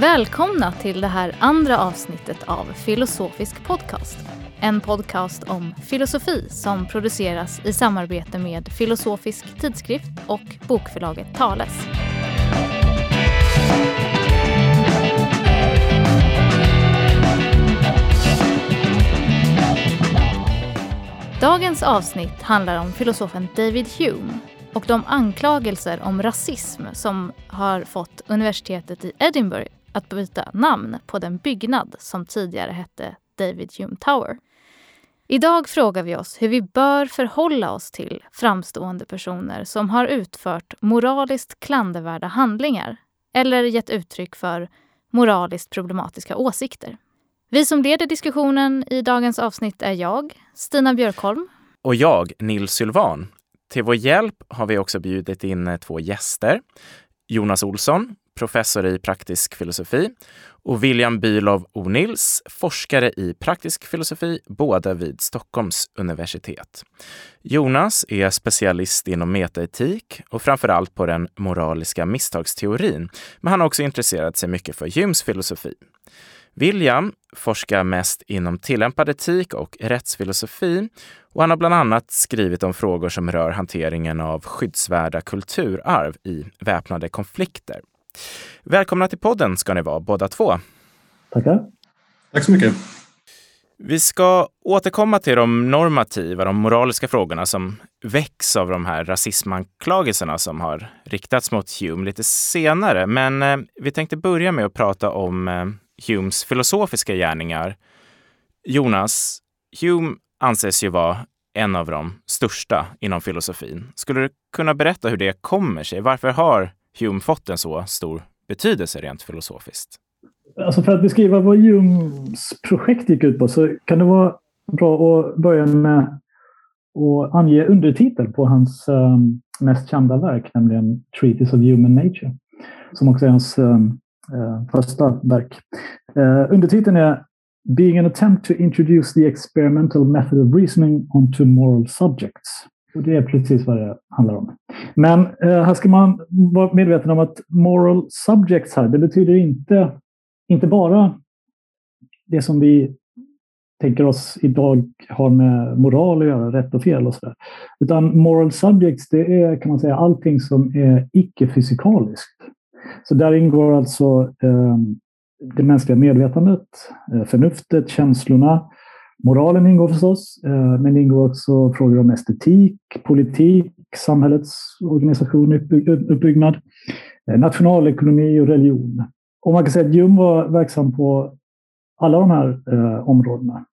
Välkomna till det här andra avsnittet av Filosofisk podcast. En podcast om filosofi som produceras i samarbete med Filosofisk tidskrift och bokförlaget Tales. Dagens avsnitt handlar om filosofen David Hume och de anklagelser om rasism som har fått universitetet i Edinburgh att byta namn på den byggnad som tidigare hette David Hume Tower. Idag frågar vi oss hur vi bör förhålla oss till framstående personer som har utfört moraliskt klandervärda handlingar eller gett uttryck för moraliskt problematiska åsikter. Vi som leder diskussionen i dagens avsnitt är jag, Stina Björkholm. Och jag, Nils Sylvan. Till vår hjälp har vi också bjudit in två gäster. Jonas Olsson, professor i praktisk filosofi och William Bülow O'Nils, forskare i praktisk filosofi, båda vid Stockholms universitet. Jonas är specialist inom metaetik och framför allt på den moraliska misstagsteorin, men han har också intresserat sig mycket för Humes filosofi. William forskar mest inom tillämpad etik och rättsfilosofi och han har bland annat skrivit om frågor som rör hanteringen av skyddsvärda kulturarv i väpnade konflikter. Välkomna till podden ska ni vara båda två. Tackar. Tack så mycket. Vi ska återkomma till de normativa, de moraliska frågorna som väcks av de här rasismanklagelserna som har riktats mot Hume lite senare. Men eh, vi tänkte börja med att prata om eh, Humes filosofiska gärningar. Jonas, Hume anses ju vara en av de största inom filosofin. Skulle du kunna berätta hur det kommer sig? Varför har Hume fått en så stor betydelse rent filosofiskt? Alltså för att beskriva vad Humes projekt gick ut på så kan det vara bra att börja med att ange undertitel på hans ehm, mest kända verk, nämligen Treatise of Human Nature, som också är hans ehm, eh, första verk. Eh, undertiteln är Being an attempt to introduce the experimental method of reasoning onto moral subjects. Och det är precis vad det handlar om. Men eh, här ska man vara medveten om att moral subjects här, det betyder inte, inte bara det som vi tänker oss idag har med moral att göra, rätt och fel och sådär. Utan moral subjects, det är kan man säga allting som är icke-fysikaliskt. Så där ingår alltså eh, det mänskliga medvetandet, eh, förnuftet, känslorna, Moralen ingår förstås, eh, men det ingår också frågor om estetik, politik, samhällets organisation, uppbyggnad, eh, nationalekonomi och religion. Och man kan säga att Jung var verksam på alla de här eh, områdena.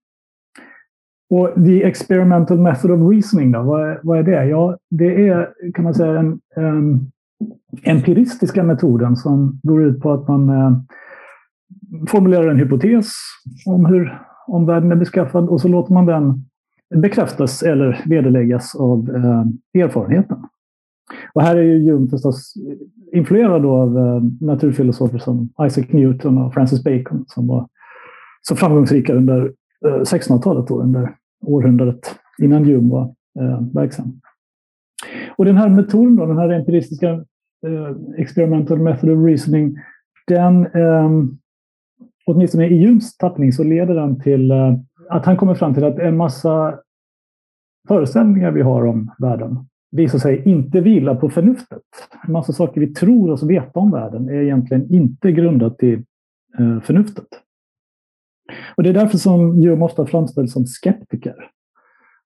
Och the experimental method of reasoning, då, vad, är, vad är det? Ja, det är kan man säga den empiristiska metoden som går ut på att man formulerar en hypotes om hur omvärlden är beskaffad och så låter man den bekräftas eller vederläggas av eh, erfarenheten. Och här är ju Hume förstås influerad av eh, naturfilosofer som Isaac Newton och Francis Bacon som var så framgångsrika under eh, 1600-talet, under århundradet innan Hume var eh, verksam. Och den här metoden, då, den här empiristiska eh, experimental method of reasoning, den eh, åtminstone i Jums tappning så leder den till eh, att han kommer fram till att en massa föreställningar vi har om världen visar sig inte vila på förnuftet. En massa saker vi tror oss veta om världen är egentligen inte grundat i eh, förnuftet. Och det är därför som Hume ofta framställs som skeptiker.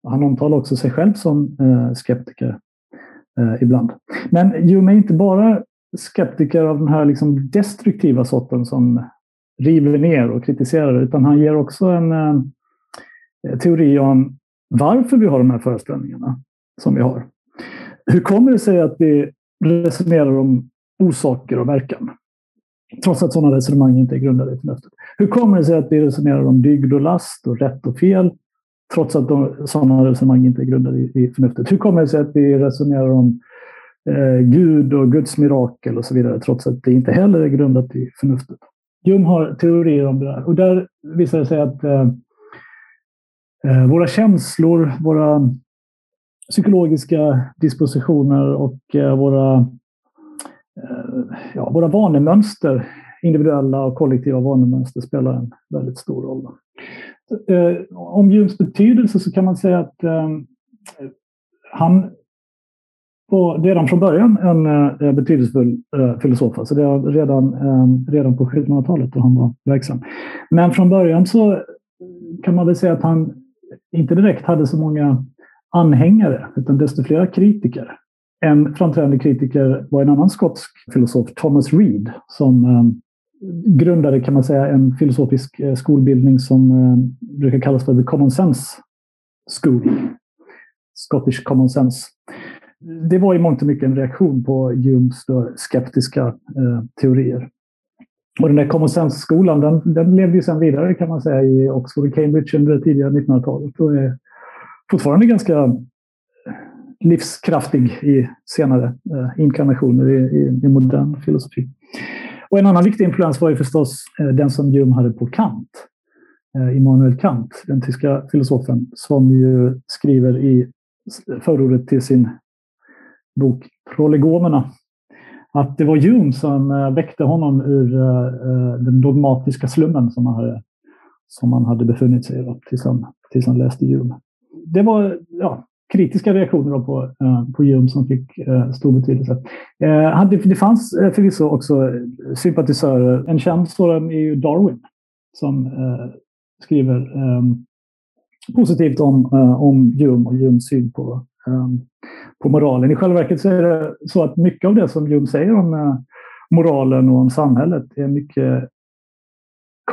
Han omtalar också sig själv som eh, skeptiker ibland. Men Hume är inte bara skeptiker av den här liksom destruktiva sorten som river ner och kritiserar utan han ger också en eh, teori om varför vi har de här föreställningarna som vi har. Hur kommer det sig att vi resonerar om orsaker och verkan? Trots att sådana resonemang inte är grundade i förnuftet. Hur kommer det sig att vi resonerar om dygd och last och rätt och fel? Trots att de, sådana resonemang inte är grundade i, i förnuftet. Hur kommer det sig att vi resonerar om eh, Gud och Guds mirakel och så vidare, trots att det inte heller är grundat i förnuftet? Jung har teorier om det där. Och där visar det sig att eh, eh, våra känslor, våra psykologiska dispositioner och eh, våra, eh, ja, våra vanemönster individuella och kollektiva vanemönster spelar en väldigt stor roll. Eh, om Jungs betydelse så kan man säga att eh, han var redan från början en eh, eh, betydelsefull eh, filosof. Alltså det var redan, eh, redan på 1700-talet då han var verksam. Men från början så kan man väl säga att han inte direkt hade så många anhängare, utan desto flera kritiker. En framträdande kritiker var en annan skotsk filosof, Thomas Reed, som eh, grundade kan man säga en filosofisk eh, skolbildning som eh, brukar kallas för the common sense school. Scottish common sense. Det var i mångt och mycket en reaktion på Humes skeptiska eh, teorier. Och den där common skolan den, den levde ju sedan vidare kan man säga i Oxford och Cambridge under det tidiga 1900-talet och är fortfarande ganska eh, livskraftig i senare eh, inkarnationer i, i, i modern filosofi. Och en annan viktig influens var ju förstås eh, den som Hume hade på Kant. Eh, Immanuel Kant, den tyska filosofen, som ju skriver i förordet till sin bok Prolegomerna att det var Hume som eh, väckte honom ur eh, eh, den dogmatiska slummen som han hade, som han hade befunnit sig i tills han, tills han läste Hume. Det var ja, kritiska reaktioner på, på Hume som fick stor betydelse. Det, fanns förvisso också sympatisörer. En känd sådan är ju Darwin som skriver positivt om, om Hume och Humes syn på, Ehm, på moralen. I själva verket så är det så att mycket av det som Jung säger om eh, moralen och om samhället är mycket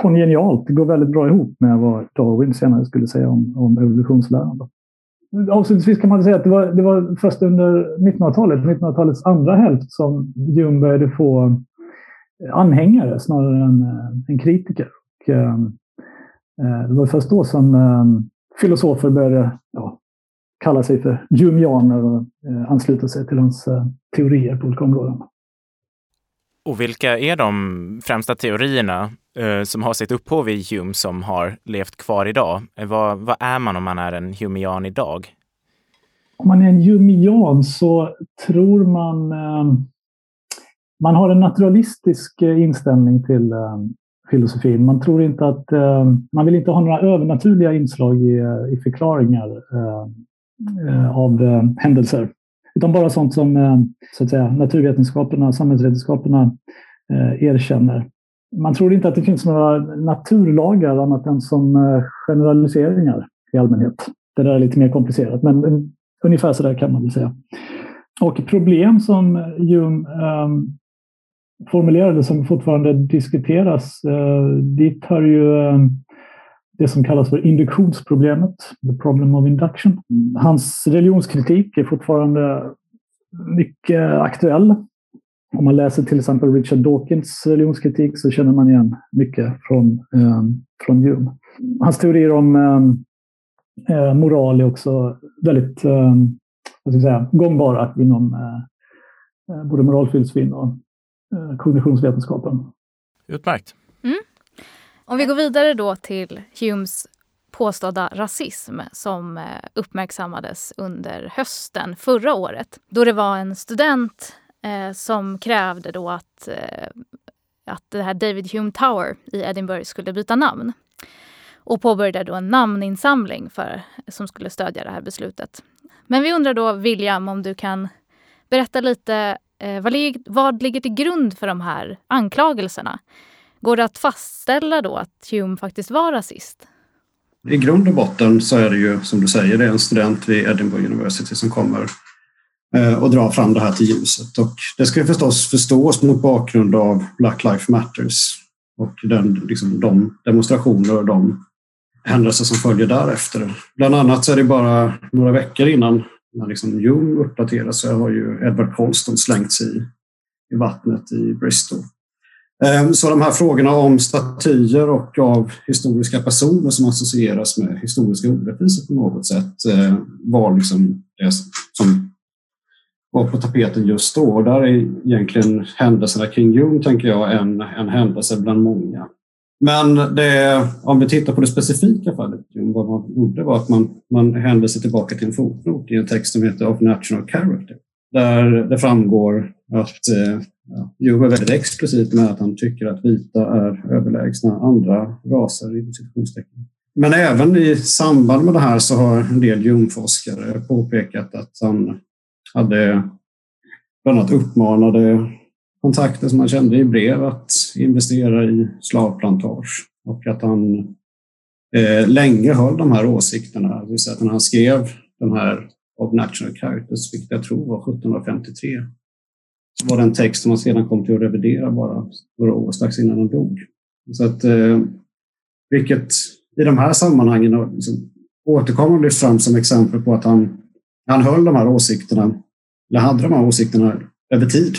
kongenialt. Det går väldigt bra ihop med vad Darwin senare skulle säga om, om evolutionsläran. Avslutningsvis kan man säga att det var, det var först under 1900-talet, 1900-talets andra hälft, som Jung började få anhängare snarare än, eh, än kritiker. Och, ehm, eh, det var först då som eh, filosofer började ja, kalla sig för Humeaner och eh, ansluta sig till hans eh, teorier på olika områden. Och vilka är de främsta teorierna eh, som har sitt upphov i Hume som har levt kvar idag? Vad, vad är man om man är en Humean idag? Om man är en Humean så tror man... Man har en naturalistisk inställning till filosofin. Man tror inte att... Man vill inte ha några övernaturliga inslag i, i förklaringar Eh, av eh, händelser. Utan bara sånt som eh, så att säga, naturvetenskaperna, samhällsvetenskaperna eh, erkänner. Man tror inte att det finns några naturlagar annat än som eh, generaliseringar i allmänhet. Det där är lite mer komplicerat, men eh, ungefär så där kan man väl säga. Och problem som Hume um, formulerade som fortfarande diskuteras, uh, dit hör ju um, det som kallas för induktionsproblemet, the problem of induction. Hans religionskritik är fortfarande mycket aktuell. Om man läser till exempel Richard Dawkins religionskritik så känner man igen mycket från, eh, från Hume. Hans teorier om eh, eh moral är också väldigt eh, vad ska jag säga, gångbara inom eh, eh både moralfilosofin och eh, kognitionsvetenskapen. Utmärkt. Mm. Om vi går vidare då till Humes påstådda rasism som eh, uppmärksammades under hösten förra året. Då det var en student eh, som krävde då att, eh, att det här David Hume Tower i Edinburgh skulle byta namn. Och påbörjade då en namninsamling för, som skulle stödja det här beslutet. Men vi undrar då, William, om du kan berätta lite eh, vad, vad ligger till grund för de här anklagelserna? Går det att fastställa då att Hume faktiskt var rasist? I grund och botten så är det ju som du säger, det är en student vid Edinburgh University som kommer eh, och drar fram det här till ljuset. Och det ska förstås förstås mot bakgrund av Black Lives Matters och den, liksom, de demonstrationer och de händelser som följer därefter. Bland annat så är det bara några veckor innan när liksom Hume uppdateras så har ju Edward Colston slängts i, i vattnet i Bristol. Ehm, så de här frågorna om statyer och av historiska personer som associeras med historiska orättvisor på något sätt ehm, var liksom det som var på tapeten just då. Och där är egentligen händelserna kring Jung, tänker jag, en, en händelse bland många. Men det, om vi tittar på det specifika fallet, vad man gjorde var att man, man hänvisade tillbaka till en fotnot i en text som heter Of National Character. Där det framgår att eh, ja, Joe är väldigt explicit med att han tycker att vita är överlägsna andra raser i. Men även i samband med det här så har en del Jung-forskare påpekat att han hade bland annat uppmanade kontakter som han kände i brev att investera i slavplantage och att han eh, länge höll de här åsikterna. Det vill säga att när han skrev den här of National Characters, vilket jag tror var 1753, var det en text som han sedan kom till att revidera bara några år strax innan han dog. Så att, eh, vilket i de här sammanhangen liksom, återkommer lyfts fram som exempel på att han, han höll de här åsikterna, eller hade de här åsikterna över tid.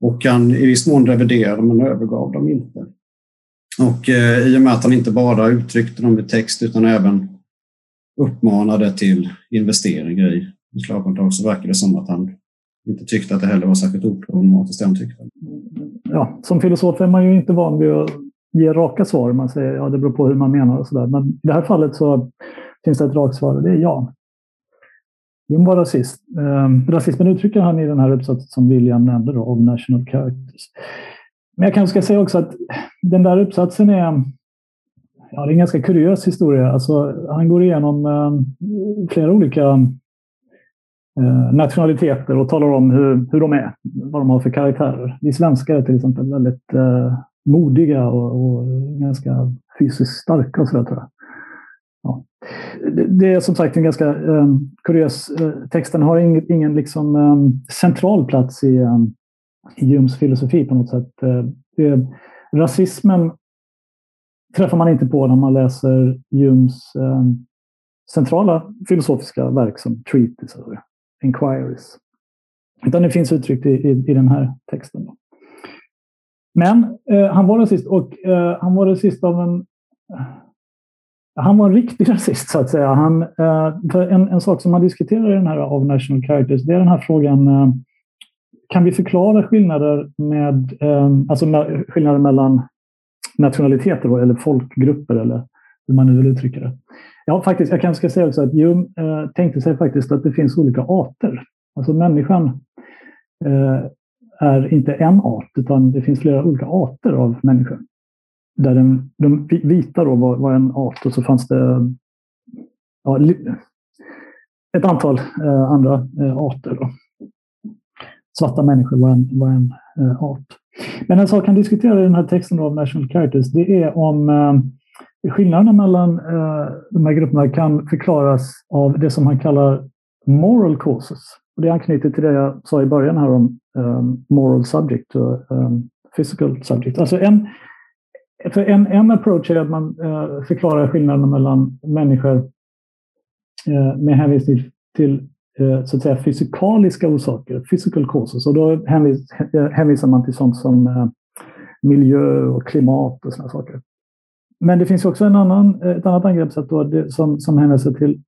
Och han i viss mån reviderade men övergav dem inte. Och eh, i och med att han inte bara uttryckte dem i text utan även uppmanade till investeringar i slavkontrakt så verkar det som att han inte tyckte att det heller var särskilt oproblematiskt. Han tyckte. Ja, som filosof är man ju inte van vid att ge raka svar. Man säger ja, det beror på hur man menar och sådär. Men i det här fallet så finns det ett rakt svar och det är ja. Jim var rasist. Eh, rasismen uttrycker han i den här uppsatsen som William nämnde då, of national characters. Men jag kanske ska säga också att den där uppsatsen är, ja, det är en ganska kuriös historia. Alltså, han går igenom eh, flera olika Eh, nationaliteter och talar om hur, hur de är, vad de har för karaktärer. Vi svenskar är till exempel väldigt eh, modiga och, och, ganska fysiskt starka och sådär tror jag. Ja. Det, det är som sagt en ganska eh, kuriös eh, text. Den har ingen, ingen liksom, eh, central plats i, eh, i Jums filosofi på något sätt. Eh, det, rasismen träffar man inte på när man läser Jums eh, centrala filosofiska verk som Treatise Inquiries. Utan det finns uttryckt i, i, i den här texten. Då. Men eh, han var rasist och eh, han var rasist av en... Eh, han var en riktig rasist så att säga. Han, eh, en, en sak som man diskuterar i den här av National Characters, det är den här frågan eh, kan vi förklara skillnader, med, eh, alltså med, skillnader mellan nationaliteter eller folkgrupper eller hur man nu vill uttrycka det? Ja, faktiskt, jag kanske ska säga också att Hume eh, tänkte sig faktiskt att det finns olika arter. Alltså människan eh, är inte en art, utan det finns flera olika arter av människor. Där den, de vita då var, var en art och så fanns det ja, ett antal eh, andra eh, arter. Då. Svarta människor var en, var en eh, art. Men en sak han diskuterar i den här texten av National Characters, det är om eh, skillnaderna mellan eh, de här grupperna kan förklaras av det som han kallar moral causes. Och det anknyter till det jag sa i början här om um, moral subject och um, physical subject. Alltså en, för en, en approach är att man uh, förklarar skillnaderna mellan människor uh, med hänvisning till uh, så att säga fysikaliska orsaker, physical causes. Och då hänvis, hänvisar man till sånt som miljö och klimat och sådana saker. Men det finns också en annan, eh, ett annat angreppssätt då, det, som, som hänvisar till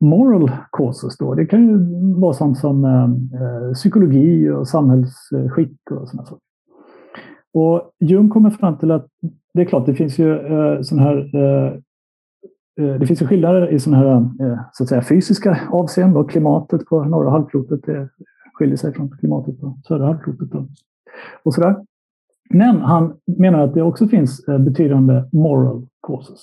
moral causes. Då. Det kan ju vara sånt som eh, eh psykologi och samhällsskick och sådana saker. Och Jung kommer fram till att det är klart, det finns ju eh, sån här eh, eh det finns ju skillnader i sådana här eh, så att säga, fysiska avseenden. Klimatet på norra halvklotet det skiljer sig från klimatet på södra halvklotet. Och, och sådär. Men han menar att det också finns eh, betydande moral causes.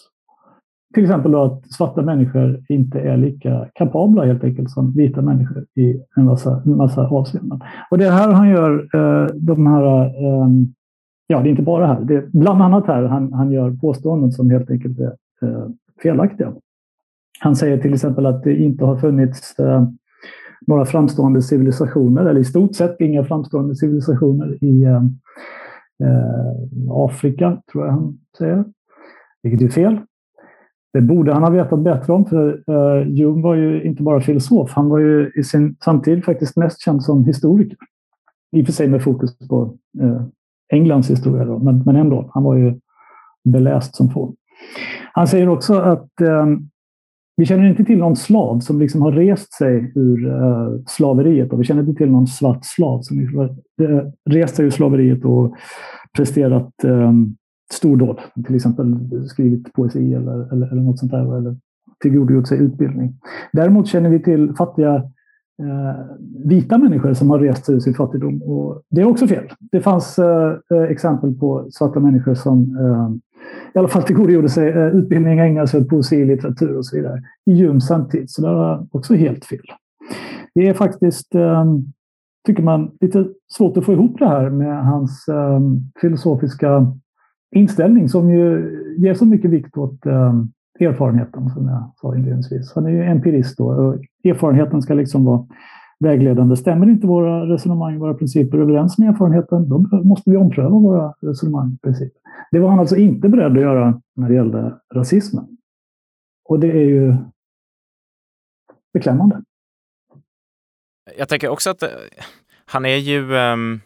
Till exempel då att svarta människor inte är lika kapabla helt enkelt som vita människor i en massa, en massa avseenden. Och det är här han gör eh, de här, eh, ja det är inte bara här, det är bland annat här han, han gör påståenden som helt enkelt är eh, felaktiga. Han säger till exempel att det inte har funnits eh, några framstående civilisationer, eller i stort sett inga framstående civilisationer i eh, Eh, Afrika, tror jag han säger. Vilket är fel. Det borde han ha vetat bättre om, för eh, Jung var ju inte bara filosof, han var ju i sin samtid faktiskt mest känd som historiker. I och för sig med fokus på eh, Englands historia, då, men, men ändå. Han var ju beläst som få. Han säger också att vi känner inte till någon slav som liksom har rest sig ur uh, slaveriet. Och vi känner inte till någon svart slav som uh, rest sig ur slaveriet och presterat um, stordåd, till exempel skrivit poesi eller, eller, eller något sånt där, eller tillgodogjort sig utbildning. Däremot känner vi till fattiga Eh, vita människor som har rest sig ur sin fattigdom. Och det är också fel. Det fanns eh, eh exempel på svarta människor som eh, i alla fall tillgodogjorde sig eh, utbildning, ägnade sig åt poesi, litteratur och så vidare i ljum samtid. Så det var också helt fel. Det är faktiskt, eh, tycker man, lite svårt att få ihop det här med hans eh, filosofiska inställning som ju ger så mycket vikt åt eh, erfarenheten, som jag sa inledningsvis. Han är ju empirist då, och erfarenheten ska liksom vara vägledande. Stämmer inte våra resonemang, våra principer överens med erfarenheten, då måste vi ompröva våra resonemang och principer. Det var han alltså inte beredd att göra när det gällde rasismen. Och det är ju beklämmande. Jag tänker också att eh, han är ju um,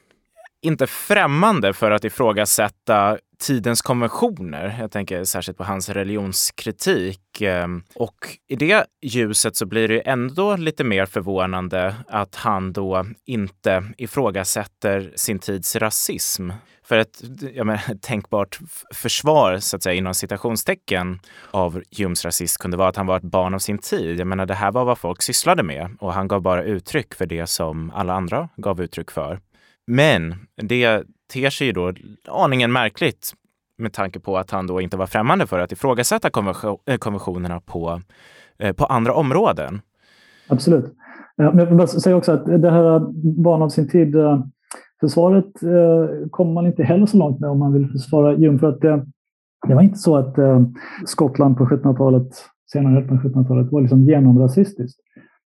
inte främmande för att ifrågasätta tidens konventioner. Jag tänker särskilt på hans religionskritik. Ehm, och i det ljuset så blir det ändå lite mer förvånande att han då inte ifrågasätter sin tids rasism. För ett jag menar, tänkbart försvar, så att säga, inom citationstecken av Humes rasism kunde vara att han var ett barn av sin tid. Jag menar, det här var vad folk sysslade med och han gav bara uttryck för det som alla andra gav uttryck för. Men det ter sig ju då aningen märkligt med tanke på att han då inte var främmande för att ifrågasätta eh, konventionerna på, eh, på andra områden. Absolut. Eh, men jag vill säga också att det här barn av sin tid-försvaret kommer man inte heller så långt med om man vill försvara Hume. För att det, det var inte så att Skottland på 1700-talet, senare på 1700-talet, var liksom genomrasistiskt.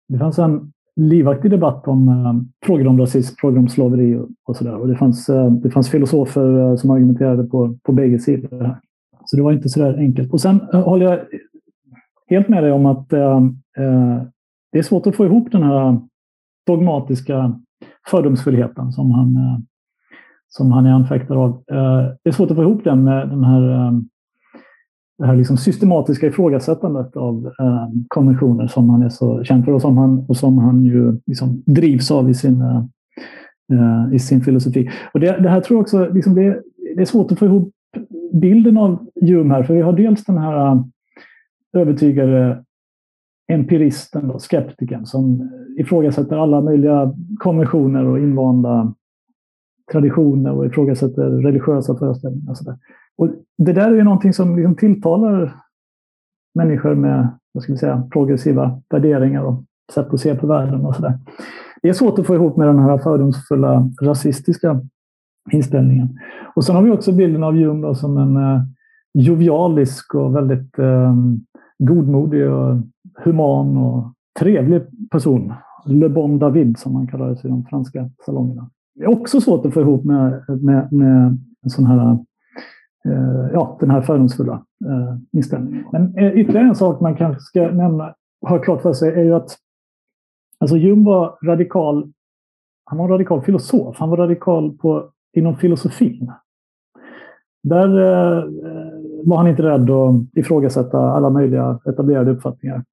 Det fanns en livaktig debatt om eh, frågor om rasism, frågor om slaveri och, och sådär. Och det fanns, eh, det fanns filosofer eh, som argumenterade på, på bägge sidor. Här. Så det var inte så där enkelt. Och sen eh, håller jag helt med dig om att eh, eh, det är svårt att få ihop den här dogmatiska fördomsfullheten som han, eh, som han är anfäktad av. Eh, det är svårt att få ihop den med den här, eh, det här liksom systematiska ifrågasättandet av eh, konventioner som han är så känd för och som han, och som han ju liksom drivs av i sin, eh, eh, i sin filosofi. Och det, det här tror jag också, liksom det, det är svårt att få ihop bilden av Hume här, för vi har dels den här övertygade empiristen, då, skeptikern, som ifrågasätter alla möjliga konventioner och invanda traditioner och ifrågasätter religiösa föreställningar. Och så där. Och det där är ju någonting som liksom tilltalar människor med vad ska vi säga, progressiva värderingar och sätt att se på världen och sådär. Det är svårt att få ihop med den här fördomsfulla rasistiska inställningen. Och sen har vi också bilden av Hume som en eh, jovialisk och väldigt eh, godmodig och human och trevlig person. Le Bon David som man kallades i de franska salongerna. Det är också svårt att få ihop med, med, med en sån här, Eh, ja, den här fördomsfulla eh, inställningen. Men eh, ytterligare en sak man kanske ska nämna, ha klart för sig, är ju att alltså Jung var radikal. Han var en radikal filosof. Han var radikal på, inom filosofin. Där eh, var han inte rädd att ifrågasätta alla möjliga etablerade uppfattningar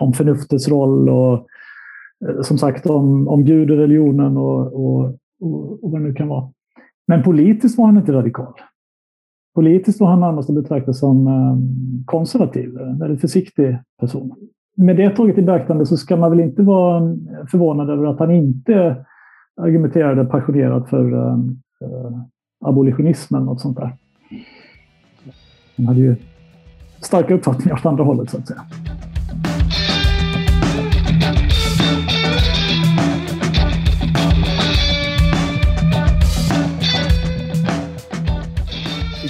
om förnuftets roll och eh, som sagt om, om Gud och religionen och, och, och, och vad det nu kan vara. Men politiskt var han inte radikal. Politiskt var han närmast att betrakta som ehm, konservativ, en väldigt försiktig person. Med det taget i beaktande så ska man väl inte vara ehm, förvånad över att han inte argumenterade passionerat för ehm, eh, abolitionismen och sånt där. Han hade ju starka uppfattningar åt andra hållet så att säga.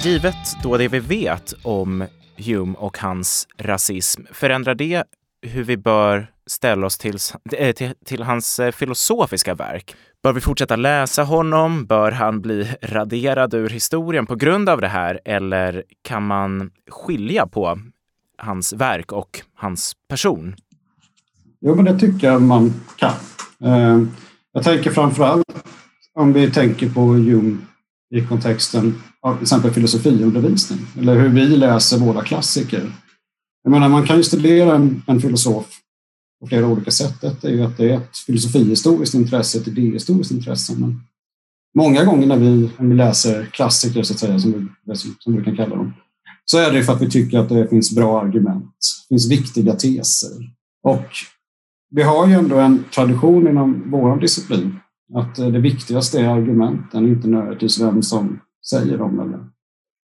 Givet då det vi vet om Hume och hans rasism, förändrar det hur vi bör ställa oss till, eh, till, till, hans eh, filosofiska verk? Bör vi fortsätta läsa honom? Bör han bli raderad ur historien på grund av det här? Eller kan man skilja på hans verk och hans person? Jo, men det tycker jag man kan. Eh, jag tänker framför allt om vi tänker på Hume i kontexten av till exempel filosofiundervisning eller hur vi läser våra klassiker. Jag menar, man kan ju studera en, en filosof på flera olika sätt. Ett är ju att det är ett filosofihistoriskt intresse, ett idéhistoriskt intresse. Men många gånger när vi, när vi läser klassiker, så att säga, som vi, som vi kan kalla dem, så är det för att vi tycker att det finns bra argument, det finns viktiga teser. Och vi har ju ändå en tradition inom vår disciplin att eh, det viktigaste är argumenten, inte nödvändigtvis vem som säger dem eller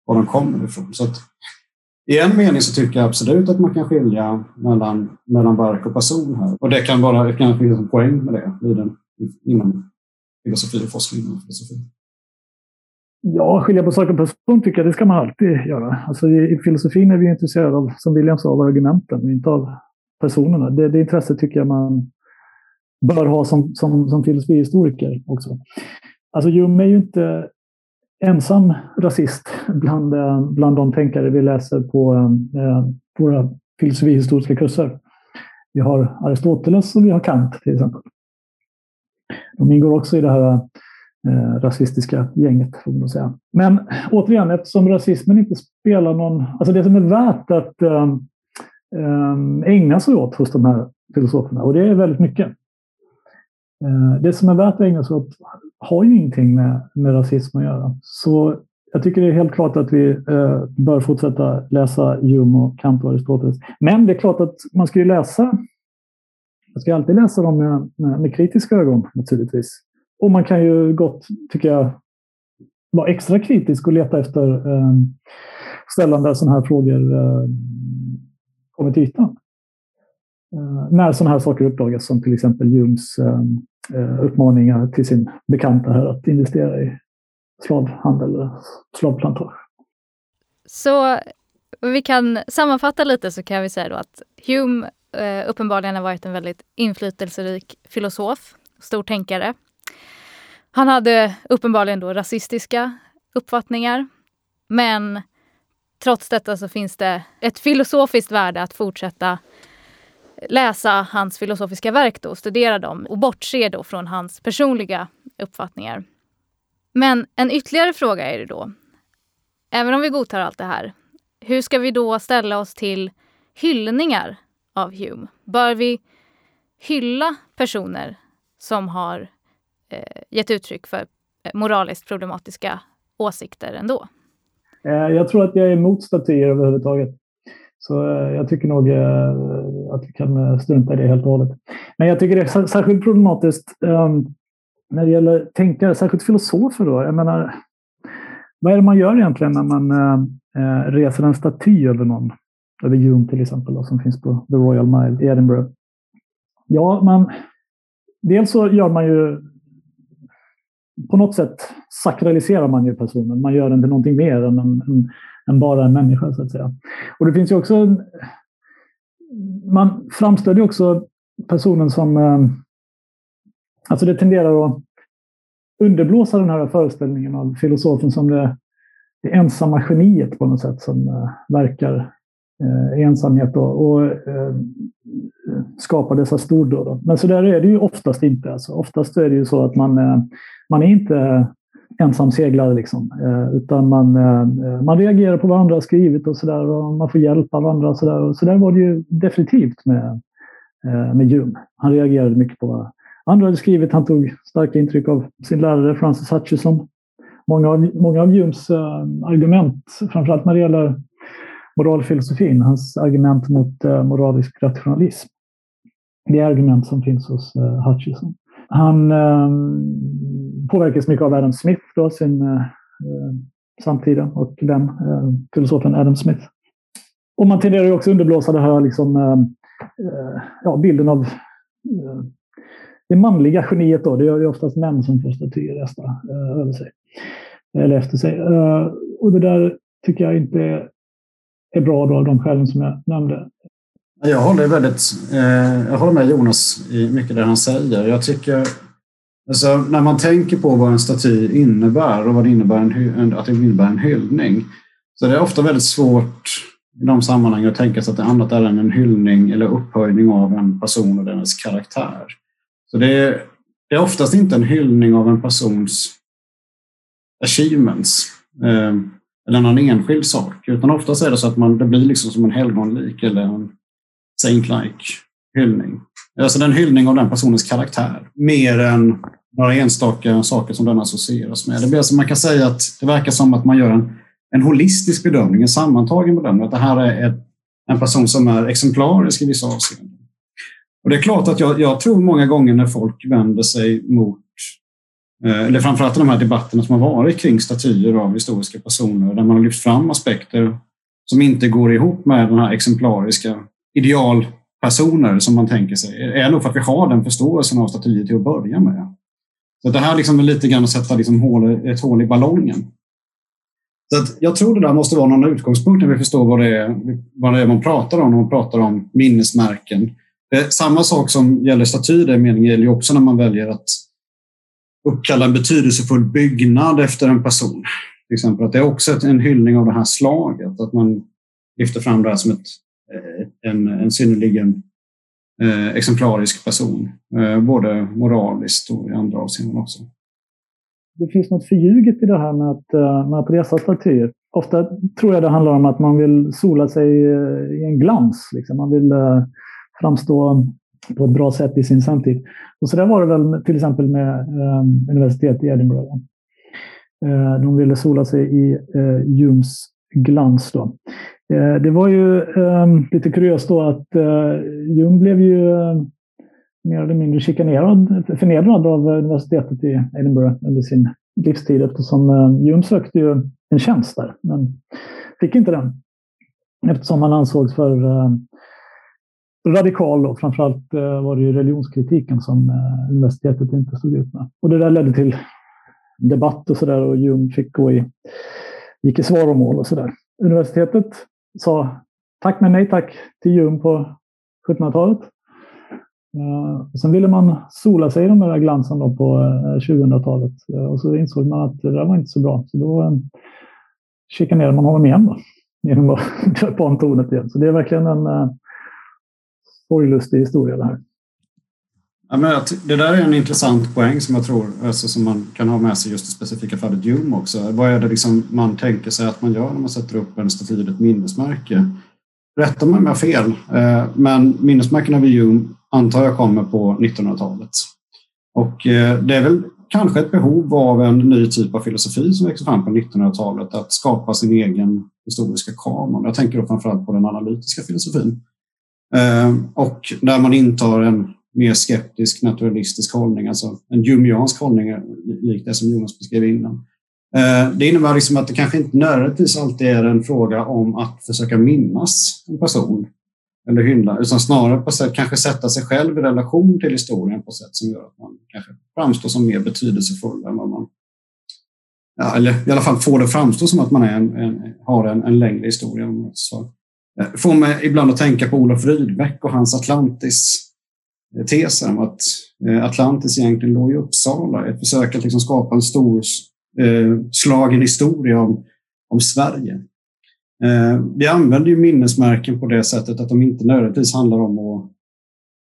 var de kommer ifrån. Så att, I en mening så tycker jag absolut att man kan skilja mellan, mellan verk och person här. Och det kan vara det kan finnas en poäng med det vid inom filosofi och forskning inom filosofi. Ja, skilja på sak och person tycker jag det ska man alltid göra. Alltså i, i filosofin är vi intresserade av, som William sa, av argumenten och inte av personerna. Det, det intresset tycker jag man bör ha som, som, som filosofihistoriker också. Alltså Jung är ju inte ensam rasist bland, eh, bland de tänkare vi läser på eh, eh våra filosofihistoriska kurser. Vi har Aristoteles och vi har Kant till exempel. De ingår också i det här eh, rasistiska gänget, får man säga. Men återigen, eftersom rasismen inte spelar någon... Alltså det som är värt att eh, eh ägna sig åt hos de här filosoferna, och det är väldigt mycket. Eh, det som är värt att ägna sig åt har ju ingenting med, med rasism att göra. Så jag tycker det är helt klart att vi eh, bör fortsätta läsa Hume och Kant och Aristoteles. Men det är klart att man ska ju läsa, man ska alltid läsa dem med, med, med kritiska ögon naturligtvis. Och man kan ju gott, tycker jag, vara extra kritisk och leta efter eh, ställen där sådana här frågor eh, kommer till ytan. Eh, när sådana här saker uppdagas, som till exempel Humes ehm, eh, uppmaningar till sin bekanta här att investera i slavhandel eller slavplantage. Så vi kan sammanfatta lite så kan vi säga då att Hume eh, uppenbarligen har varit en väldigt inflytelserik filosof, stor tänkare. Han hade uppenbarligen då rasistiska uppfattningar. Men trots detta så finns det ett filosofiskt värde att fortsätta läsa hans filosofiska verk då, studera dem och bortse då från hans personliga uppfattningar. Men en ytterligare fråga är det då, även om vi godtar allt det här, hur ska vi då ställa oss till hyllningar av Hume? Bör vi hylla personer som har eh, gett uttryck för eh, moraliskt problematiska åsikter ändå? Eh, jag tror att jag är emot statyer överhuvudtaget. Så eh, jag tycker nog eh, att vi kan eh, strunta i det helt och hållet. Men jag tycker det är särskilt problematiskt um, när det gäller tänkare, särskilt filosofer. Då. Jag menar, vad är det man gör egentligen när man eh, eh, reser en staty över någon? Över Hume till exempel, då, som finns på The Royal Mile i Edinburgh. Ja, man, dels så gör man ju på något sätt sakraliserar man ju personen. Man gör den till någonting mer än en, en än bara en människa, så att säga. Och det finns ju också... Man framställer ju också personen som... Eh, alltså det tenderar att underblåsa den här föreställningen av filosofen som det, det ensamma geniet på något sätt som eh, verkar eh, i ensamhet och, och skapar dessa stordåd. Men så där är det ju oftast inte. Alltså, oftast är det ju så att man, man är inte ensamseglare. Liksom. Eh, utan man, eh, man reagerar på vad andra har skrivit och sådär och man får hjälp av varandra. Och så där. Och så där var det ju definitivt med, eh, med Jum. Han reagerade mycket på vad andra hade skrivit. Han tog starka intryck av sin lärare Francis Hutchison. Många av, många av Jums eh, argument, framförallt när det gäller moralfilosofin, hans argument mot eh, moralisk rationalism. Det är argument som finns hos eh, Hutchison. Han påverkas mycket av Adam Smith, då, sin eh, eh samtida och den eh, filosofen Adam Smith. Och man tenderar ju också underblåsa det här liksom, eh, eh ja, bilden av eh, det manliga geniet. Då. Det är ju oftast män som får statyer eh, över sig. Eller efter sig. Eh, och det där tycker jag inte är bra då, av de skälen som jag nämnde. Jag håller, väldigt, eh, jag håller med Jonas i mycket det han säger. Jag tycker, alltså, när man tänker på vad en staty innebär och vad det innebär en, att det innebär en hyllning så det är ofta väldigt svårt i de sammanhangen att tänka sig att det annat är än en hyllning eller upphöjning av en person och dennes karaktär. Så det är, det är oftast inte en hyllning av en persons achievements eh, eller någon enskild sak, utan oftast är det så att man, det blir liksom som en helgonlik eller en saint-like hyllning. Alltså en hyllning av den personens karaktär. Mer än några enstaka saker som den associeras med. Det blir alltså, man kan säga att det verkar som att man gör en, en holistisk bedömning, en sammantagen bedömning. Att det här är ett, en person som är exemplarisk i vissa avseenden. Och det är klart att jag, jag tror många gånger när folk vänder sig mot eh, eller framförallt de här debatterna som har varit kring statyer av historiska personer där man har lyft fram aspekter som inte går ihop med den här exemplariska ideal personer som man tänker sig. är nog för att vi har den förståelsen av statyer till att börja med. Så det här liksom är lite grann att sätta liksom hål, ett hål i ballongen. Så att jag tror det där måste vara någon utgångspunkt när vi förstår vad det, är, vad det är man pratar om när man pratar om minnesmärken. Samma sak som gäller statyer, meningen gäller också när man väljer att uppkalla en betydelsefull byggnad efter en person. Till exempel att det är också en hyllning av det här slaget, att man lyfter fram det här som ett, en, en synnerligen eh, exemplarisk person, eh, både moraliskt och i andra avseenden också. Det finns något förljuget i det här med att, eh, med att resa statyer. Ofta tror jag det handlar om att man vill sola sig eh, i en glans. Liksom. Man vill eh, framstå på ett bra sätt i sin samtid. Och så där var det väl till exempel med eh, universitetet i Edinburgh. Eh, de ville sola sig i eh, Humes glans. Då. Eh, det var ju ehm, lite kuriöst då att eh, Jung blev ju eh, mer eller mindre chikanerad, förnedrad av universitetet i Edinburgh under sin livstid eftersom Jung sökte ju en tjänst där, men fick inte den. Eftersom han ansågs för radikal och framförallt var det ju religionskritiken som universitetet inte stod ut med. Och det där ledde till debatt och sådär och Jung fick gå i, gick i svaromål och sådär. Universitetet sa tack men nej tack till Hume på 1700-talet. Uh, eh, sen ville man sola sig i den där glansen då på uh, 2000-talet uh, och så insåg man att det där var inte så bra. Så då eh, uh, chikanerade man honom igen då, genom att döpa om tornet igen. Så det är verkligen en uh, sorglustig historia det här. Ja, men det där är en intressant poäng som jag tror alltså, som man kan ha med sig just i specifika fallet Hume också. Vad är det liksom man tänker sig att man gör när man sätter upp en staty eller ett minnesmärke? Rätta mig om jag har fel, eh, men minnesmärkena vid Hume antar jag kommer på 1900-talet. Och eh, det är väl kanske ett behov av en ny typ av filosofi som växer fram på 1900-talet, att skapa sin egen historiska kanon. Jag tänker då framförallt på den analytiska filosofin. Eh, och där man intar en mer skeptisk naturalistisk hållning, alltså en jumiansk hållning likt det som Jonas beskrev innan. Eh, det innebär liksom att det kanske inte nödvändigtvis alltid är en fråga om att försöka minnas en person eller hylla, utan snarare på sätt kanske sätta sig själv i relation till historien på sätt som gör att man kanske framstår som mer betydelsefull än vad man ja, eller i alla fall får det framstå som att man är en, en, har en, en längre historia. Så, eh, får mig ibland att tänka på Olof Rydbeck och hans Atlantis tesen om att eh, Atlantis egentligen låg i Uppsala. Ett försök att liksom skapa en stor eh, slagen historia om, om Sverige. Eh, vi använder ju minnesmärken på det sättet att de inte nödvändigtvis handlar om att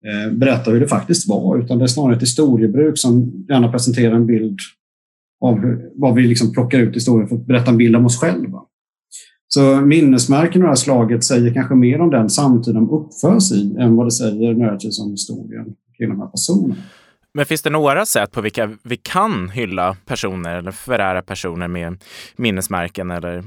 eh, berätta hur det faktiskt var, utan det är snarare ett historiebruk som gärna presenterar en bild av hur, vad vi liksom plockar ut historien för att berätta en bild om oss själva. Så minnesmärken av det här slaget säger kanske mer om den samtid de uppförs i än vad det säger nödvändigtvis om historien kring de här personerna. Men finns det några sätt på vilka vi kan hylla personer eller förära personer med minnesmärken eller,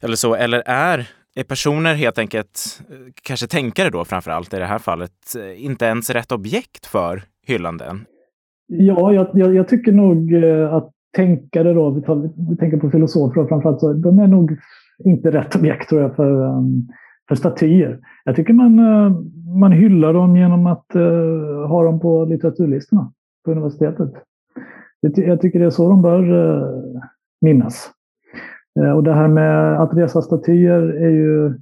eller så? Eller är, är personer helt enkelt, kanske tänkare då framför allt i det här fallet, inte ens rätt objekt för hyllanden? Ja, jag, jag, jag tycker nog eh, att tänkare då, vi, tar, vi tänker på filosofer framförallt, så de är nog inte rätt objekt tror jag för, um, för statyer. Jag tycker man, uh, man hyllar dem genom att uh, ha dem på litteraturlistorna på universitetet. Jag tycker det är så de bör uh, minnas. Uh, och det här med att resa statyer är ju äh,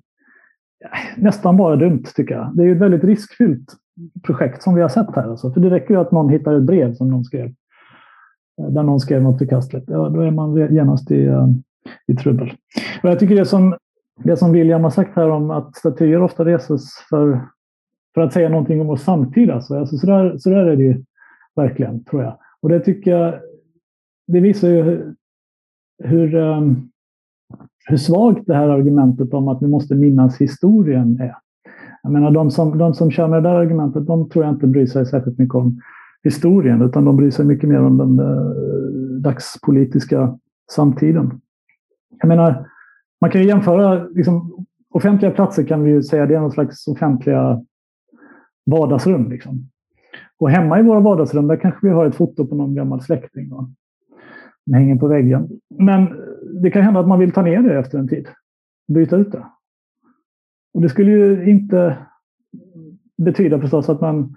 nästan bara dumt tycker jag. Det är ju ett väldigt riskfyllt projekt som vi har sett här. Alltså. För det räcker ju att någon hittar ett brev som någon skrev. Uh, där någon skrev något förkastligt. Ja, då är man genast i, i trubbel. Och jag tycker det som, det som William har sagt här om att statyer ofta reses för, för att säga någonting om oss samtida. alltså, så, där, så där är det ju verkligen, tror jag. Och det tycker jag, det visar ju hur, hur, um, hur svagt det här argumentet om att vi måste minnas historien är. Jag menar, de som, de som kör med det där argumentet, de tror jag inte bryr sig särskilt mycket om historien, utan de bryr sig mycket mer om den uh, dagspolitiska samtiden. Jag menar, man kan ju jämföra, liksom, offentliga platser kan vi ju säga det är någon slags offentliga vardagsrum. Liksom. Och hemma i våra vardagsrum där kanske vi har ett foto på någon gammal släkting. Va? som hänger på väggen. Men det kan hända att man vill ta ner det efter en tid. Byta ut det. Och det skulle ju inte betyda förstås att man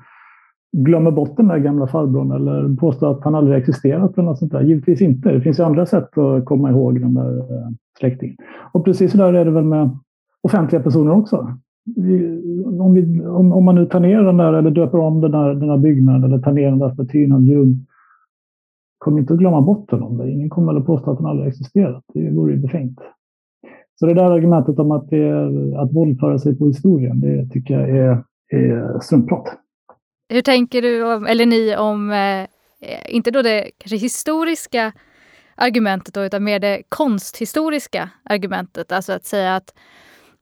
glömmer bort den där gamla farbrorn eller påstår att han aldrig existerat. Eller något sånt där. Givetvis inte. Det finns ju andra sätt att komma ihåg den där eh, släktingen. Och precis så där är det väl med offentliga personer också. Om, vi, om, om, man nu tar ner den där eller döper om den där, den där byggnaden eller tar ner den där statyn av Jung. Kom inte att glömma bort honom. Ingen kommer att påstå att han aldrig existerat. Det vore ju befängt. Så det där argumentet om att, det är, att våldföra sig på historien, det tycker jag är, är struntprat. Hur tänker du, om, eller ni, om, eh, inte då det kanske historiska argumentet, då, utan mer det konsthistoriska argumentet. Alltså att säga att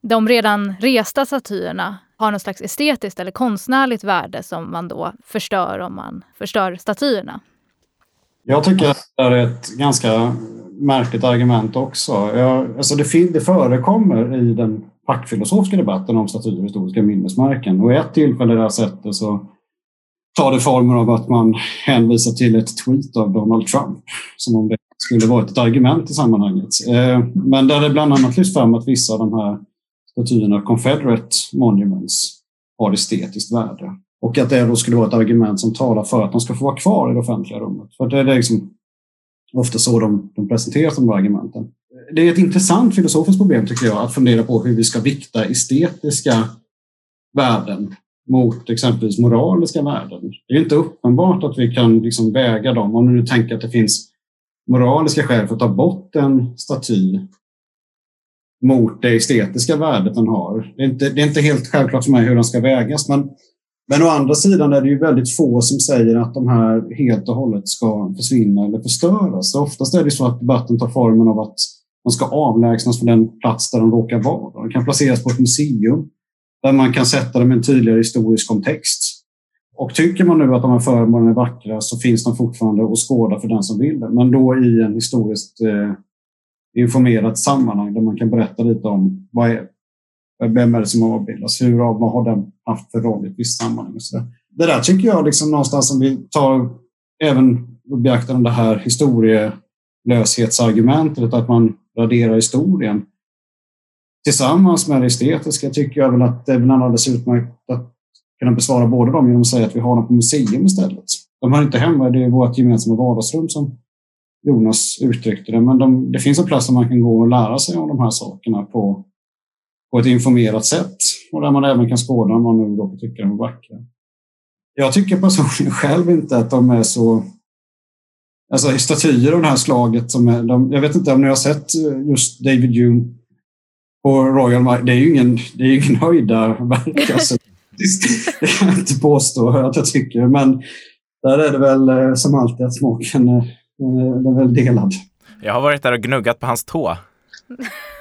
de redan resta statyerna har något slags estetiskt eller konstnärligt värde som man då förstör om man förstör statyerna. Jag tycker att det är ett ganska märkligt argument också. Jag, alltså det, det förekommer i den fackfilosofiska debatten om statyer och historiska minnesmärken. Och i ett tillfälle där jag sett det så tar det formen av att man hänvisar till ett tweet av Donald Trump. Som om det skulle varit ett argument i sammanhanget. Eh, men där det bland annat lyfts fram att vissa av de här statyerna, Confederate Monuments, har estetiskt värde. Och att det då skulle vara ett argument som talar för att de ska få vara kvar i det offentliga rummet. För det är liksom ofta så de, de presenteras, de argumenten. Det är ett intressant filosofiskt problem tycker jag, att fundera på hur vi ska vikta estetiska värden mot exempelvis moraliska värden. Det är inte uppenbart att vi kan liksom väga dem. Om du nu tänker att det finns moraliska skäl för att ta bort en staty mot det estetiska värdet den har. Det är inte, det är inte helt självklart för mig hur den ska vägas, men, men å andra sidan är det ju väldigt få som säger att de här helt och hållet ska försvinna eller förstöras. oftast är det så att debatten tar formen av att de ska avlägsnas från den plats där de råkar vara. De kan placeras på ett museum där man kan sätta dem i en tydligare historisk kontext. Och tycker man nu att de här föremålen är vackra så finns de fortfarande att skåda för den som vill det. Men då i en historiskt eh, informerat sammanhang där man kan berätta lite om vad är, vem är det som avbildas, hur vad har den haft för roll i ett visst sammanhang. Och så där. Det där tycker jag liksom någonstans om vi tar även beaktande det här historielöshetsargumentet, att man raderar historien. Tillsammans med det estetiska tycker jag väl att det är alldeles utmärkt att kunna besvara båda dem genom att säga att vi har dem på museum istället. De hör inte hemma i vårt gemensamma vardagsrum som Jonas uttryckte det. Men de, det finns en plats där man kan gå och lära sig om de här sakerna på, på ett informerat sätt och där man även kan skåda om man nu råkar tycka de är vackra. Jag tycker personligen själv inte att de är så... Alltså statyer av det här slaget som är... De, jag vet inte om ni har sett just David Hume på Royal Mile. Det är ju ingen, det är ingen höjdarverk. Alltså. Det kan jag inte påstå att jag tycker, men där är det väl eh, som alltid att smaken den är väl delad. Jag har varit där och gnuggat på hans tå.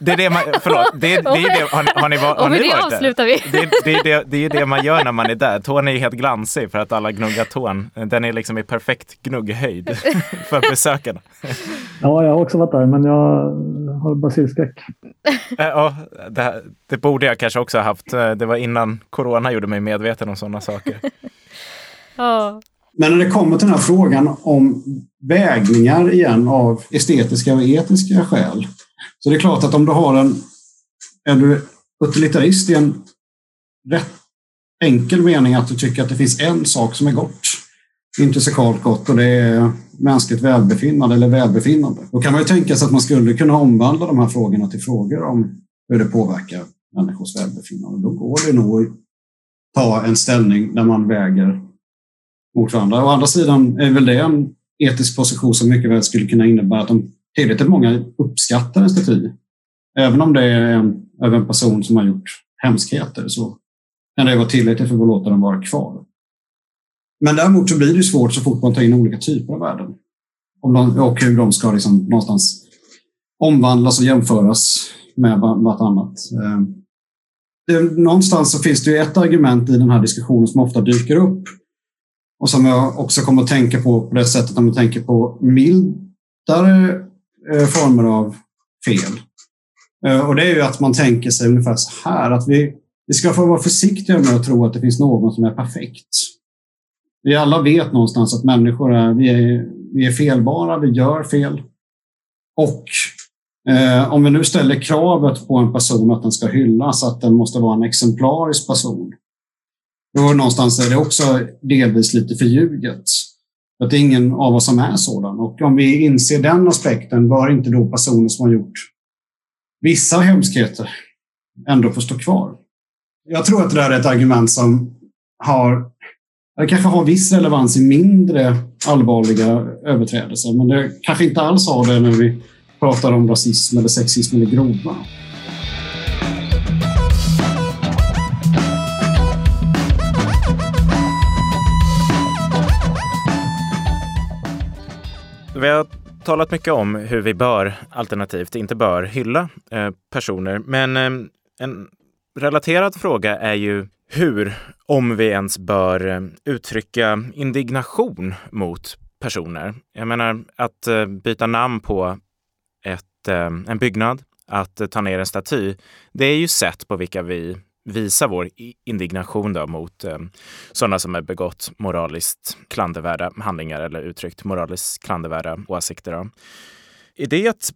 Det är det man, förlåt, det, det är det, har, har ni, har och ni det varit avslutar vi. Det, det, är det, det är det man gör när man är där. Tån är helt glansig för att alla gnuggar tån. Den är liksom i perfekt gnugghöjd för besökarna. Ja, jag har också varit där, men jag har basilskräck. Ja, det, det borde jag kanske också ha haft. Det var innan corona gjorde mig medveten om sådana saker. Ja. Men när det kommer till den här frågan om vägningar igen av estetiska och etiska skäl. Så det är klart att om du har en, är du utilitarist i en rätt enkel mening att du tycker att det finns en sak som är gott, intrinsikalt gott och det är mänskligt välbefinnande eller välbefinnande. Då kan man ju tänka sig att man skulle kunna omvandla de här frågorna till frågor om hur det påverkar människors välbefinnande. Då går det nog att ta en ställning där man väger mot varandra. Å andra sidan är väl det en etisk position som mycket väl skulle kunna innebära att tillräckligt många uppskattar en staty. Även om det är en, över en person som har gjort hemskheter så kan det vara tillräckligt för att låta dem vara kvar. Men däremot så blir det svårt så fort man tar in olika typer av värden. Om de, och hur de ska liksom någonstans omvandlas och jämföras med vartannat. Eh, det, någonstans så finns det ett argument i den här diskussionen som ofta dyker upp och som jag också kommer att tänka på på det sättet när man tänker på mildare Eh, former av fel. Eh, och det är ju att man tänker sig ungefär så här att vi, vi ska få vara försiktiga med att tro att det finns någon som är perfekt. Vi alla vet någonstans att människor är, vi är, vi är felbara, vi gör fel. Och eh, om vi nu ställer kravet på en person att den ska hyllas, att den måste vara en exemplarisk person. Då någonstans är det också delvis lite förljuget. Att det är ingen av oss som är sådan. Och om vi inser den aspekten, bör inte då personer som har gjort vissa hemskheter ändå få stå kvar? Jag tror att det där är ett argument som har det kanske har viss relevans i mindre allvarliga överträdelser, men det kanske inte alls har det när vi pratar om rasism eller sexism eller grova. Vi har talat mycket om hur vi bör, alternativt inte bör, hylla eh, personer. Men eh, en relaterad fråga är ju hur, om vi ens bör eh, uttrycka indignation mot personer. Jag menar att eh, byta namn på ett, eh, en byggnad, att eh, ta ner en staty, det är ju sätt på vilka vi visa vår indignation då mot eh, sådana som har begått moraliskt klandervärda handlingar eller uttryckt moraliskt klandervärda åsikter. Då. Är det ett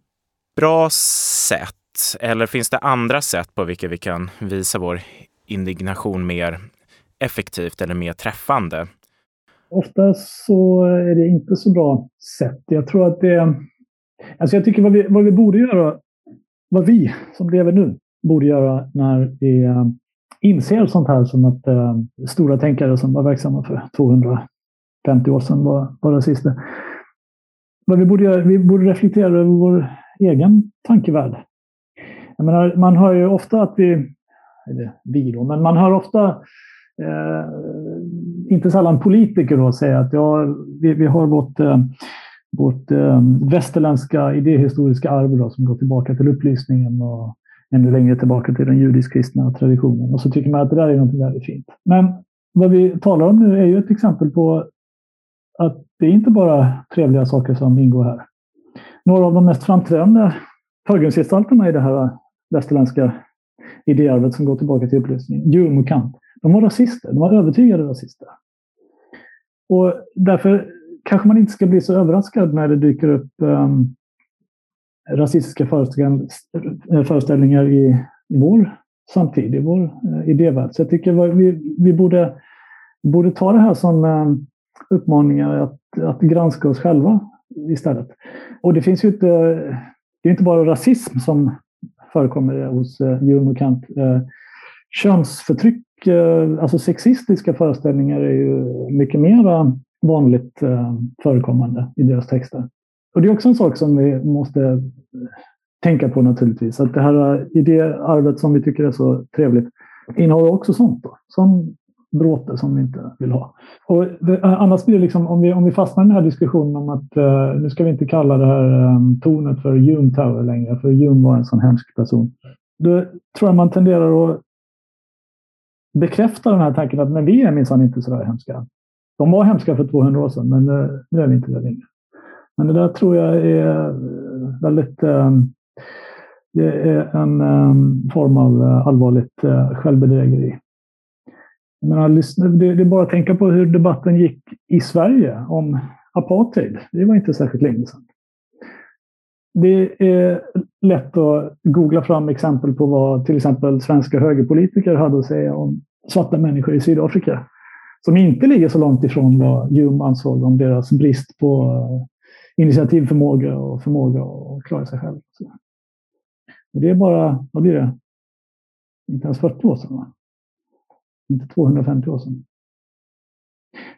bra sätt eller finns det andra sätt på vilka vi kan visa vår indignation mer effektivt eller mer träffande? Ofta så är det inte så bra sätt. Jag tror att det... Alltså jag tycker vad vi, vad vi borde göra, vad vi som lever nu borde göra när vi eh, inser sånt här som att eh, stora tänkare som var verksamma för 250 år sedan var, var rasister. Vad vi borde göra, vi borde reflektera över vår egen tankevärld. Jag menar, man hör ju ofta att vi, eller vi då, men man hör ofta eh, inte sällan politiker då säga att ja, vi, vi har vårt, eh, vårt eh, västerländska idéhistoriska arv då, som går tillbaka till upplysningen och ännu längre tillbaka till den judisk-kristna traditionen. Och så tycker man att det där är något väldigt fint. Men vad vi talar om nu är ju ett exempel på att det är inte bara trevliga saker som ingår här. Några av de mest framträdande förgrundsgestalterna i det här västerländska idéarvet som går tillbaka till upplysningen, Hume och Kant, de var rasister. De var övertygade rasister. Och därför kanske man inte ska bli så överraskad när det dyker upp um, rasistiska eh, föreställningar i, i vår samtid, i vår eh, idévärld. Så jag tycker vi, vi borde, borde ta det här som eh, uppmaningar att, att granska oss själva istället. Och det finns ju inte, det är inte bara rasism som förekommer hos eh, och Kant. Eh, könsförtryck, alltså sexistiska föreställningar är ju mycket mer vanligt förekommande i deras texter. Och det är också en sak som vi måste tänka på naturligtvis. Att det här idéarvet som vi tycker är så trevligt innehåller också sånt. Då. Sån bråte som vi inte vill ha. Och det, eh, annars blir det liksom, om vi, om vi fastnar i den här diskussionen om att eh, nu ska vi inte kalla det här um, tornet för Hume Tower längre, för Hume var en sån hemsk person. Då tror jag man tenderar att bekräfta den här tanken att men vi är minsann inte så där hemska. De var hemska för 200 år sedan, men eh, nu är vi inte det längre. Men det där tror jag är eh, väldigt eh, det är en eh, form av allvarligt självbedrägeri. menar, det, är bara att tänka på hur debatten gick i Sverige om apartheid. Det var inte särskilt länge sedan. Det är lätt att googla fram exempel på vad till exempel svenska högerpolitiker hade att säga om svarta människor i Sydafrika. Som inte ligger så långt ifrån vad Hume ansåg om deras brist på initiativförmåga och förmåga att klara sig själv. Det är bara, vad blir det? Inte ens 40 år sedan. Va? inte 250 år sedan.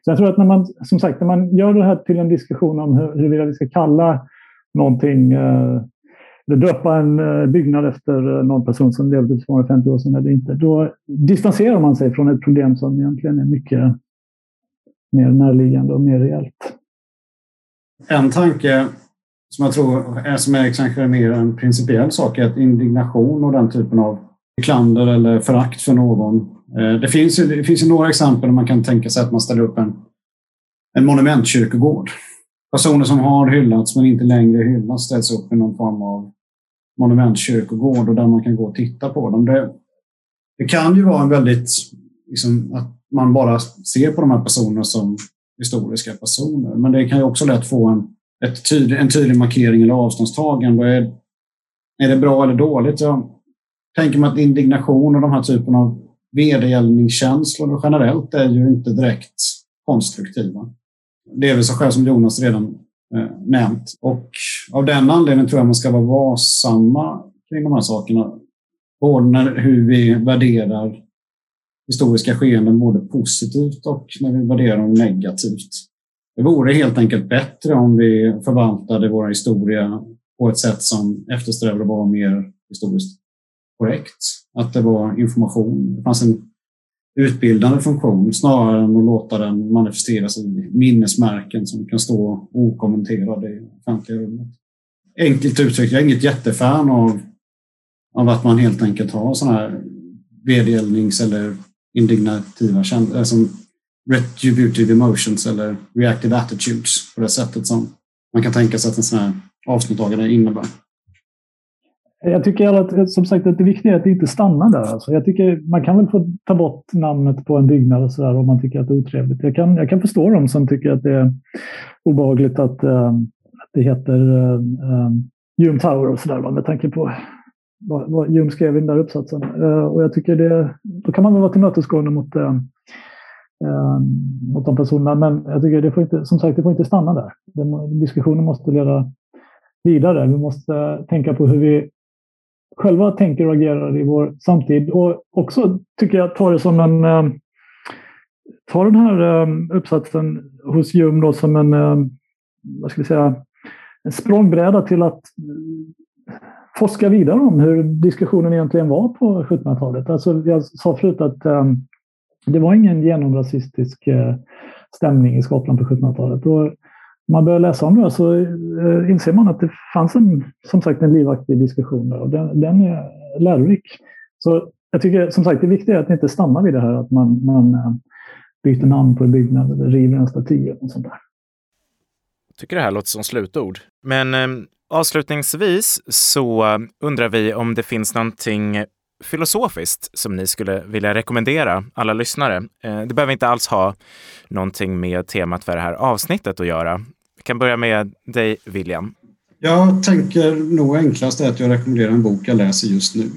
Så jag tror att när man, som sagt, när man gör det här till en diskussion om huruvida vi ska kalla någonting, eh, eller döpa en eh, byggnad efter eh, någon person som levde för 250 år sedan eller inte, då distanserar man sig från ett problem som egentligen är mycket mer närliggande och mer reellt. En tanke som jag tror är, som är kanske mer en principiell sak är att indignation och den typen av klander eller förakt för någon eh, det finns, ju, det finns ju några exempel där man kan tänka sig att man ställer upp en, en monumentkyrkogård. Personer som har hyllats men inte längre hyllas ställs upp i någon form av monumentkyrkogård och där man kan gå och titta på dem. Det, det kan ju vara en väldigt, liksom, att man bara ser på de här personerna som historiska personer. Men det kan ju också lätt få en, ett tydlig, en tydlig markering eller avståndstagande. Är, är det bra eller dåligt? Jag tänker mig att indignation och de här typen av vedergällningskänslor generellt är ju inte direkt konstruktiva. Det är väl så skäl som Jonas redan eh, nämnt. Och av den anledningen tror jag man ska vara varsamma kring de här sakerna. Både när, hur vi värderar historiska skeenden både positivt och när vi värderar dem negativt. Det vore helt enkelt bättre om vi förvaltade vår historia på ett sätt som eftersträvade att vara mer historiskt korrekt. Att det var information. Det fanns en utbildande funktion snarare än att låta den manifesteras i minnesmärken som kan stå okommenterade i offentliga rummet. Enkelt uttryckt, jag är inget jättefan av, av att man helt enkelt har sådana här vedergällnings eller indignativa känslor, eh, som retributive emotions eller reactive attitudes på det sättet som man kan tänka sig att en sån här avståndstagande innebär. Jag tycker att, som sagt att det viktiga är att det inte stannar där. Alltså jag tycker man kan väl få ta bort namnet på en byggnad och så där, om man tycker att det är otrevligt. Jag kan, jag kan förstå dem som tycker att det är obehagligt att, äh, att det heter äh, Hume Tower och sådär med tanke på vad, vad Hume skrev i den där uppsatsen. Eh, och jag tycker det, då kan man väl vara tillmötesgående mot, äh, mot de personerna. Men jag tycker det får inte, som sagt, det får inte stanna där. Den, diskussionen måste leda vidare. Vi måste tänka på hur vi själva tänker och agerar i vår samtid. Och också tycker jag ta det som en... Eh, ta den här eh, uppsatsen hos Hume då som en, vad ska vi säga, en språngbräda till att forska vidare om hur diskussionen egentligen var på 1700-talet. Alltså, jag sa förut att eh, det var ingen genomrasistisk eh, stämning i Skottland på 1700-talet man börjar läsa om det så uh, inser man att det fanns en, som sagt, en livaktig diskussion där och den, den är lärorik. Så jag tycker som sagt det viktiga är att inte stanna vid det här att man, man uh, byter namn på en byggnad eller river en staty eller sånt där. Jag tycker det här låter som slutord. Men ehm, avslutningsvis så undrar vi om det finns någonting filosofiskt som ni skulle vilja rekommendera alla lyssnare. Eh, det behöver inte alls ha någonting med temat för det här avsnittet att göra. Vi kan börja med dig, William. Jag tänker nog enklast är att jag rekommenderar en bok jag läser just nu.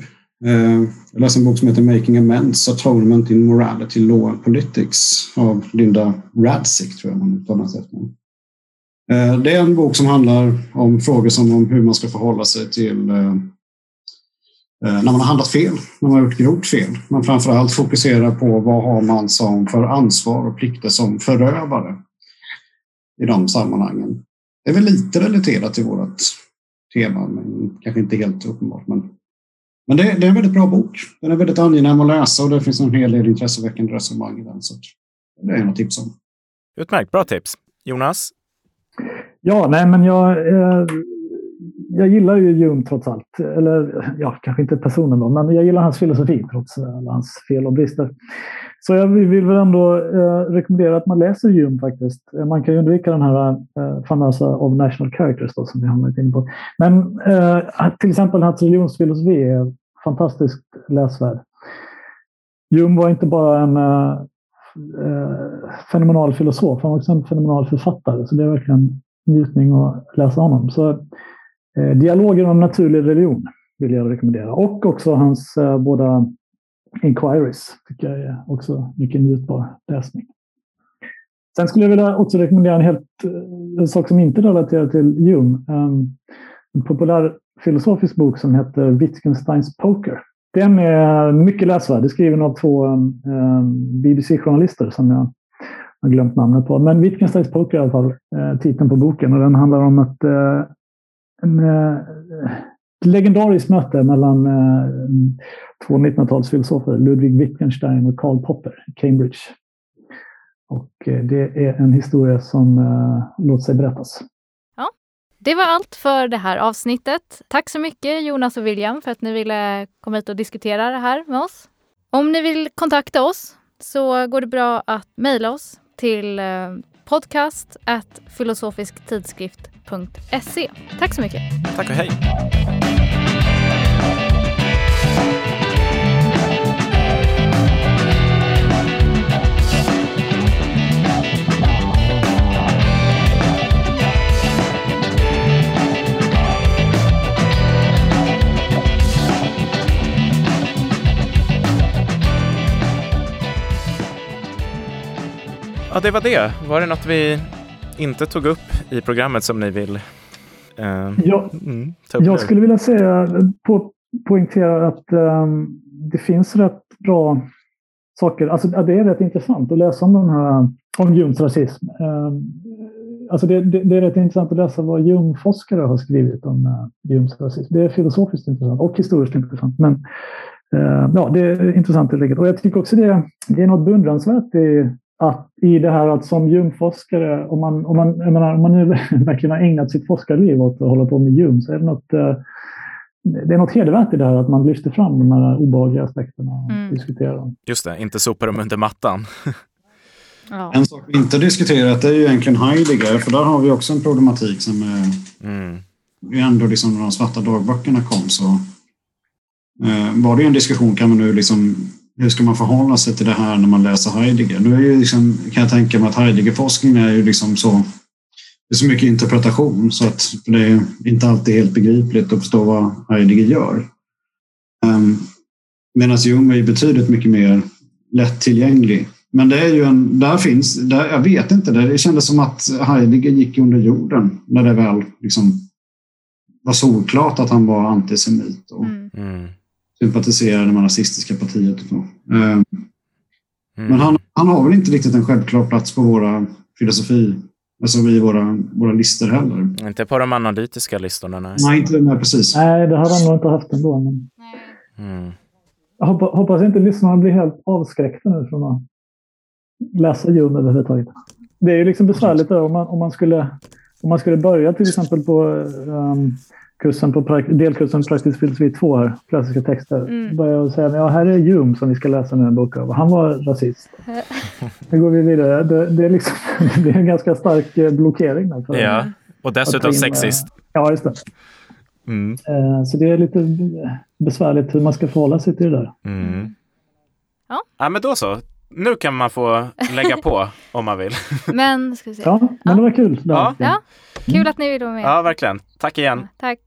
Eh, jag läser en bok som heter Making Amends, Atonement in Morality, Law and Politics av Linda Radzik, tror jag man uttalar efter. Eh, det är en bok som handlar om frågor som om hur man ska förhålla sig till eh, eh, när man har handlat fel, när man har gjort grovt fel. Men framför allt fokusera på vad har man som för ansvar och plikter som förövare i de sammanhangen. Det är väl lite relaterat till vårt tema, men kanske inte helt uppenbart. Men, men det, det, är en väldigt bra bok. Den är väldigt angenäm att läsa och det finns en hel del intresseväckande resonemang i den. Så det är något att tipsa om. Utmärkt, bra tips. Jonas? Ja, nej, men jag, eh, jag gillar ju Hume trots allt. Eller ja, kanske inte personen då, men jag gillar hans filosofi trots eh, alla hans fel och brister. Så jag vill väl ändå eh, rekommendera att man läser Hume faktiskt. Eh, man kan ju undvika den här eh, famösa of national characters då, som vi har varit inne på. Men eh, till exempel hans religionsfilosofi är fantastiskt läsvärd. Hume var inte bara en eh, eh, fenomenal filosof, han var också en fenomenal författare. Så det är verkligen njutning att läsa honom. Så eh, Dialoger om naturlig religion vill jag rekommendera. Och också hans eh, båda Inquiries tycker jag är också mycket njutbar läsning. Sen skulle jag vilja också rekommendera en, helt, en sak som inte relaterar till Hume. Um, en populär filosofisk bok som heter Wittgensteins Poker. Den är mycket läsvärd. Det är skriven av två ehm, ehm, um, BBC-journalister som jag har glömt namnet på. Men Wittgensteins Poker i alla fall eh, titeln på boken och den handlar om att eh, en, ett legendariskt möte mellan två 1900-talsfilosofer, Ludwig Wittgenstein och Karl Popper Cambridge. Och det är en historia som låter sig berättas. Ja, det var allt för det här avsnittet. Tack så mycket Jonas och William för att ni ville komma hit och diskutera det här med oss. Om ni vill kontakta oss så går det bra att mejla oss till eh, podcast podcast filosofisktidskrift.se. Tack så mycket. Tack och hej. Ja, det var det. Var det något vi inte tog upp i programmet som ni vill eh, Ja, mm, ta upp nu? jag skulle vilja säga, på, poängtera att ehm, det finns rätt bra saker. Alltså, det är rätt intressant att läsa om den här om Humes rasism. Ehm, alltså det, det, det är rätt intressant att läsa vad Hume-forskare har skrivit om uh, Humes rasism. Det är filosofiskt intressant och historiskt intressant. Men eh, ja, det är intressant helt enkelt. Och jag tycker också det, det är något beundransvärt i, att, i det här att som Hume-forskare, om man, om, man, jag menar, om man nu verkligen har ägnat sitt forskarliv åt att hålla på med Hume, så är det något eh, det är något hedervärt i det här att man lyfter fram de här obehagliga aspekterna och Mm. diskuterar dem. Just det, inte sopa dem under mattan. Ja. En sak vi inte diskuterat är ju egentligen Heidegger, för där har vi också en problematik som är Mm. ju ändå liksom när de svarta dagböckerna kom så eh, var det ju en diskussion, kan man nu liksom, hur ska man förhålla sig till det här när man läser Heidegger? Nu är ju liksom, kan jag tänka mig att Heidegger-forskning är ju liksom så, det är så mycket interpretation så att det är inte alltid helt begripligt att förstå vad Heidegger gör. Um, Medan Jung är ju betydligt mycket mer lättillgänglig. Men det är ju en, där finns, där, jag vet inte, det kändes som att Heidegger gick under jorden när det väl liksom var solklart att han var antisemit och Mm. Sympatiserade med nazistiska partiet. Och så. Eh, Mm. Men han, han har väl inte riktigt en självklar plats på våra filosofi, alltså i våra, våra listor heller. Inte på de analytiska listorna, nej. Nej, inte med precis. Nej, det hade han nog inte haft ändå. Men Mm. jag hoppas, hoppas inte lyssnarna blir helt avskräckta nu från att läsa Hume överhuvudtaget. Det är ju liksom besvärligt om, man, om, man skulle, om man skulle börja till exempel på um, kursen på prak- delkursen Praktisk filosofi 2 här, klassiska texter. Mm. Börja och säga ja, här är Hume som vi ska läsa nu en bok av. Han var rasist. Nu går vi vidare. Det, det, är liksom, det är en ganska stark eh, blockering. Där för Ja, och dessutom eh, sexist. Ja, just det. Mm. Eh, Så det är lite besvärligt hur man ska förhålla sig till det där. Mm. Ja. ja, men då så. Nu kan man få lägga på om man vill. Men, ska vi se. Ja, men det var kul. Det Ja. Ja, kul att ni ville vara med. Ja, verkligen. Tack igen. Tack.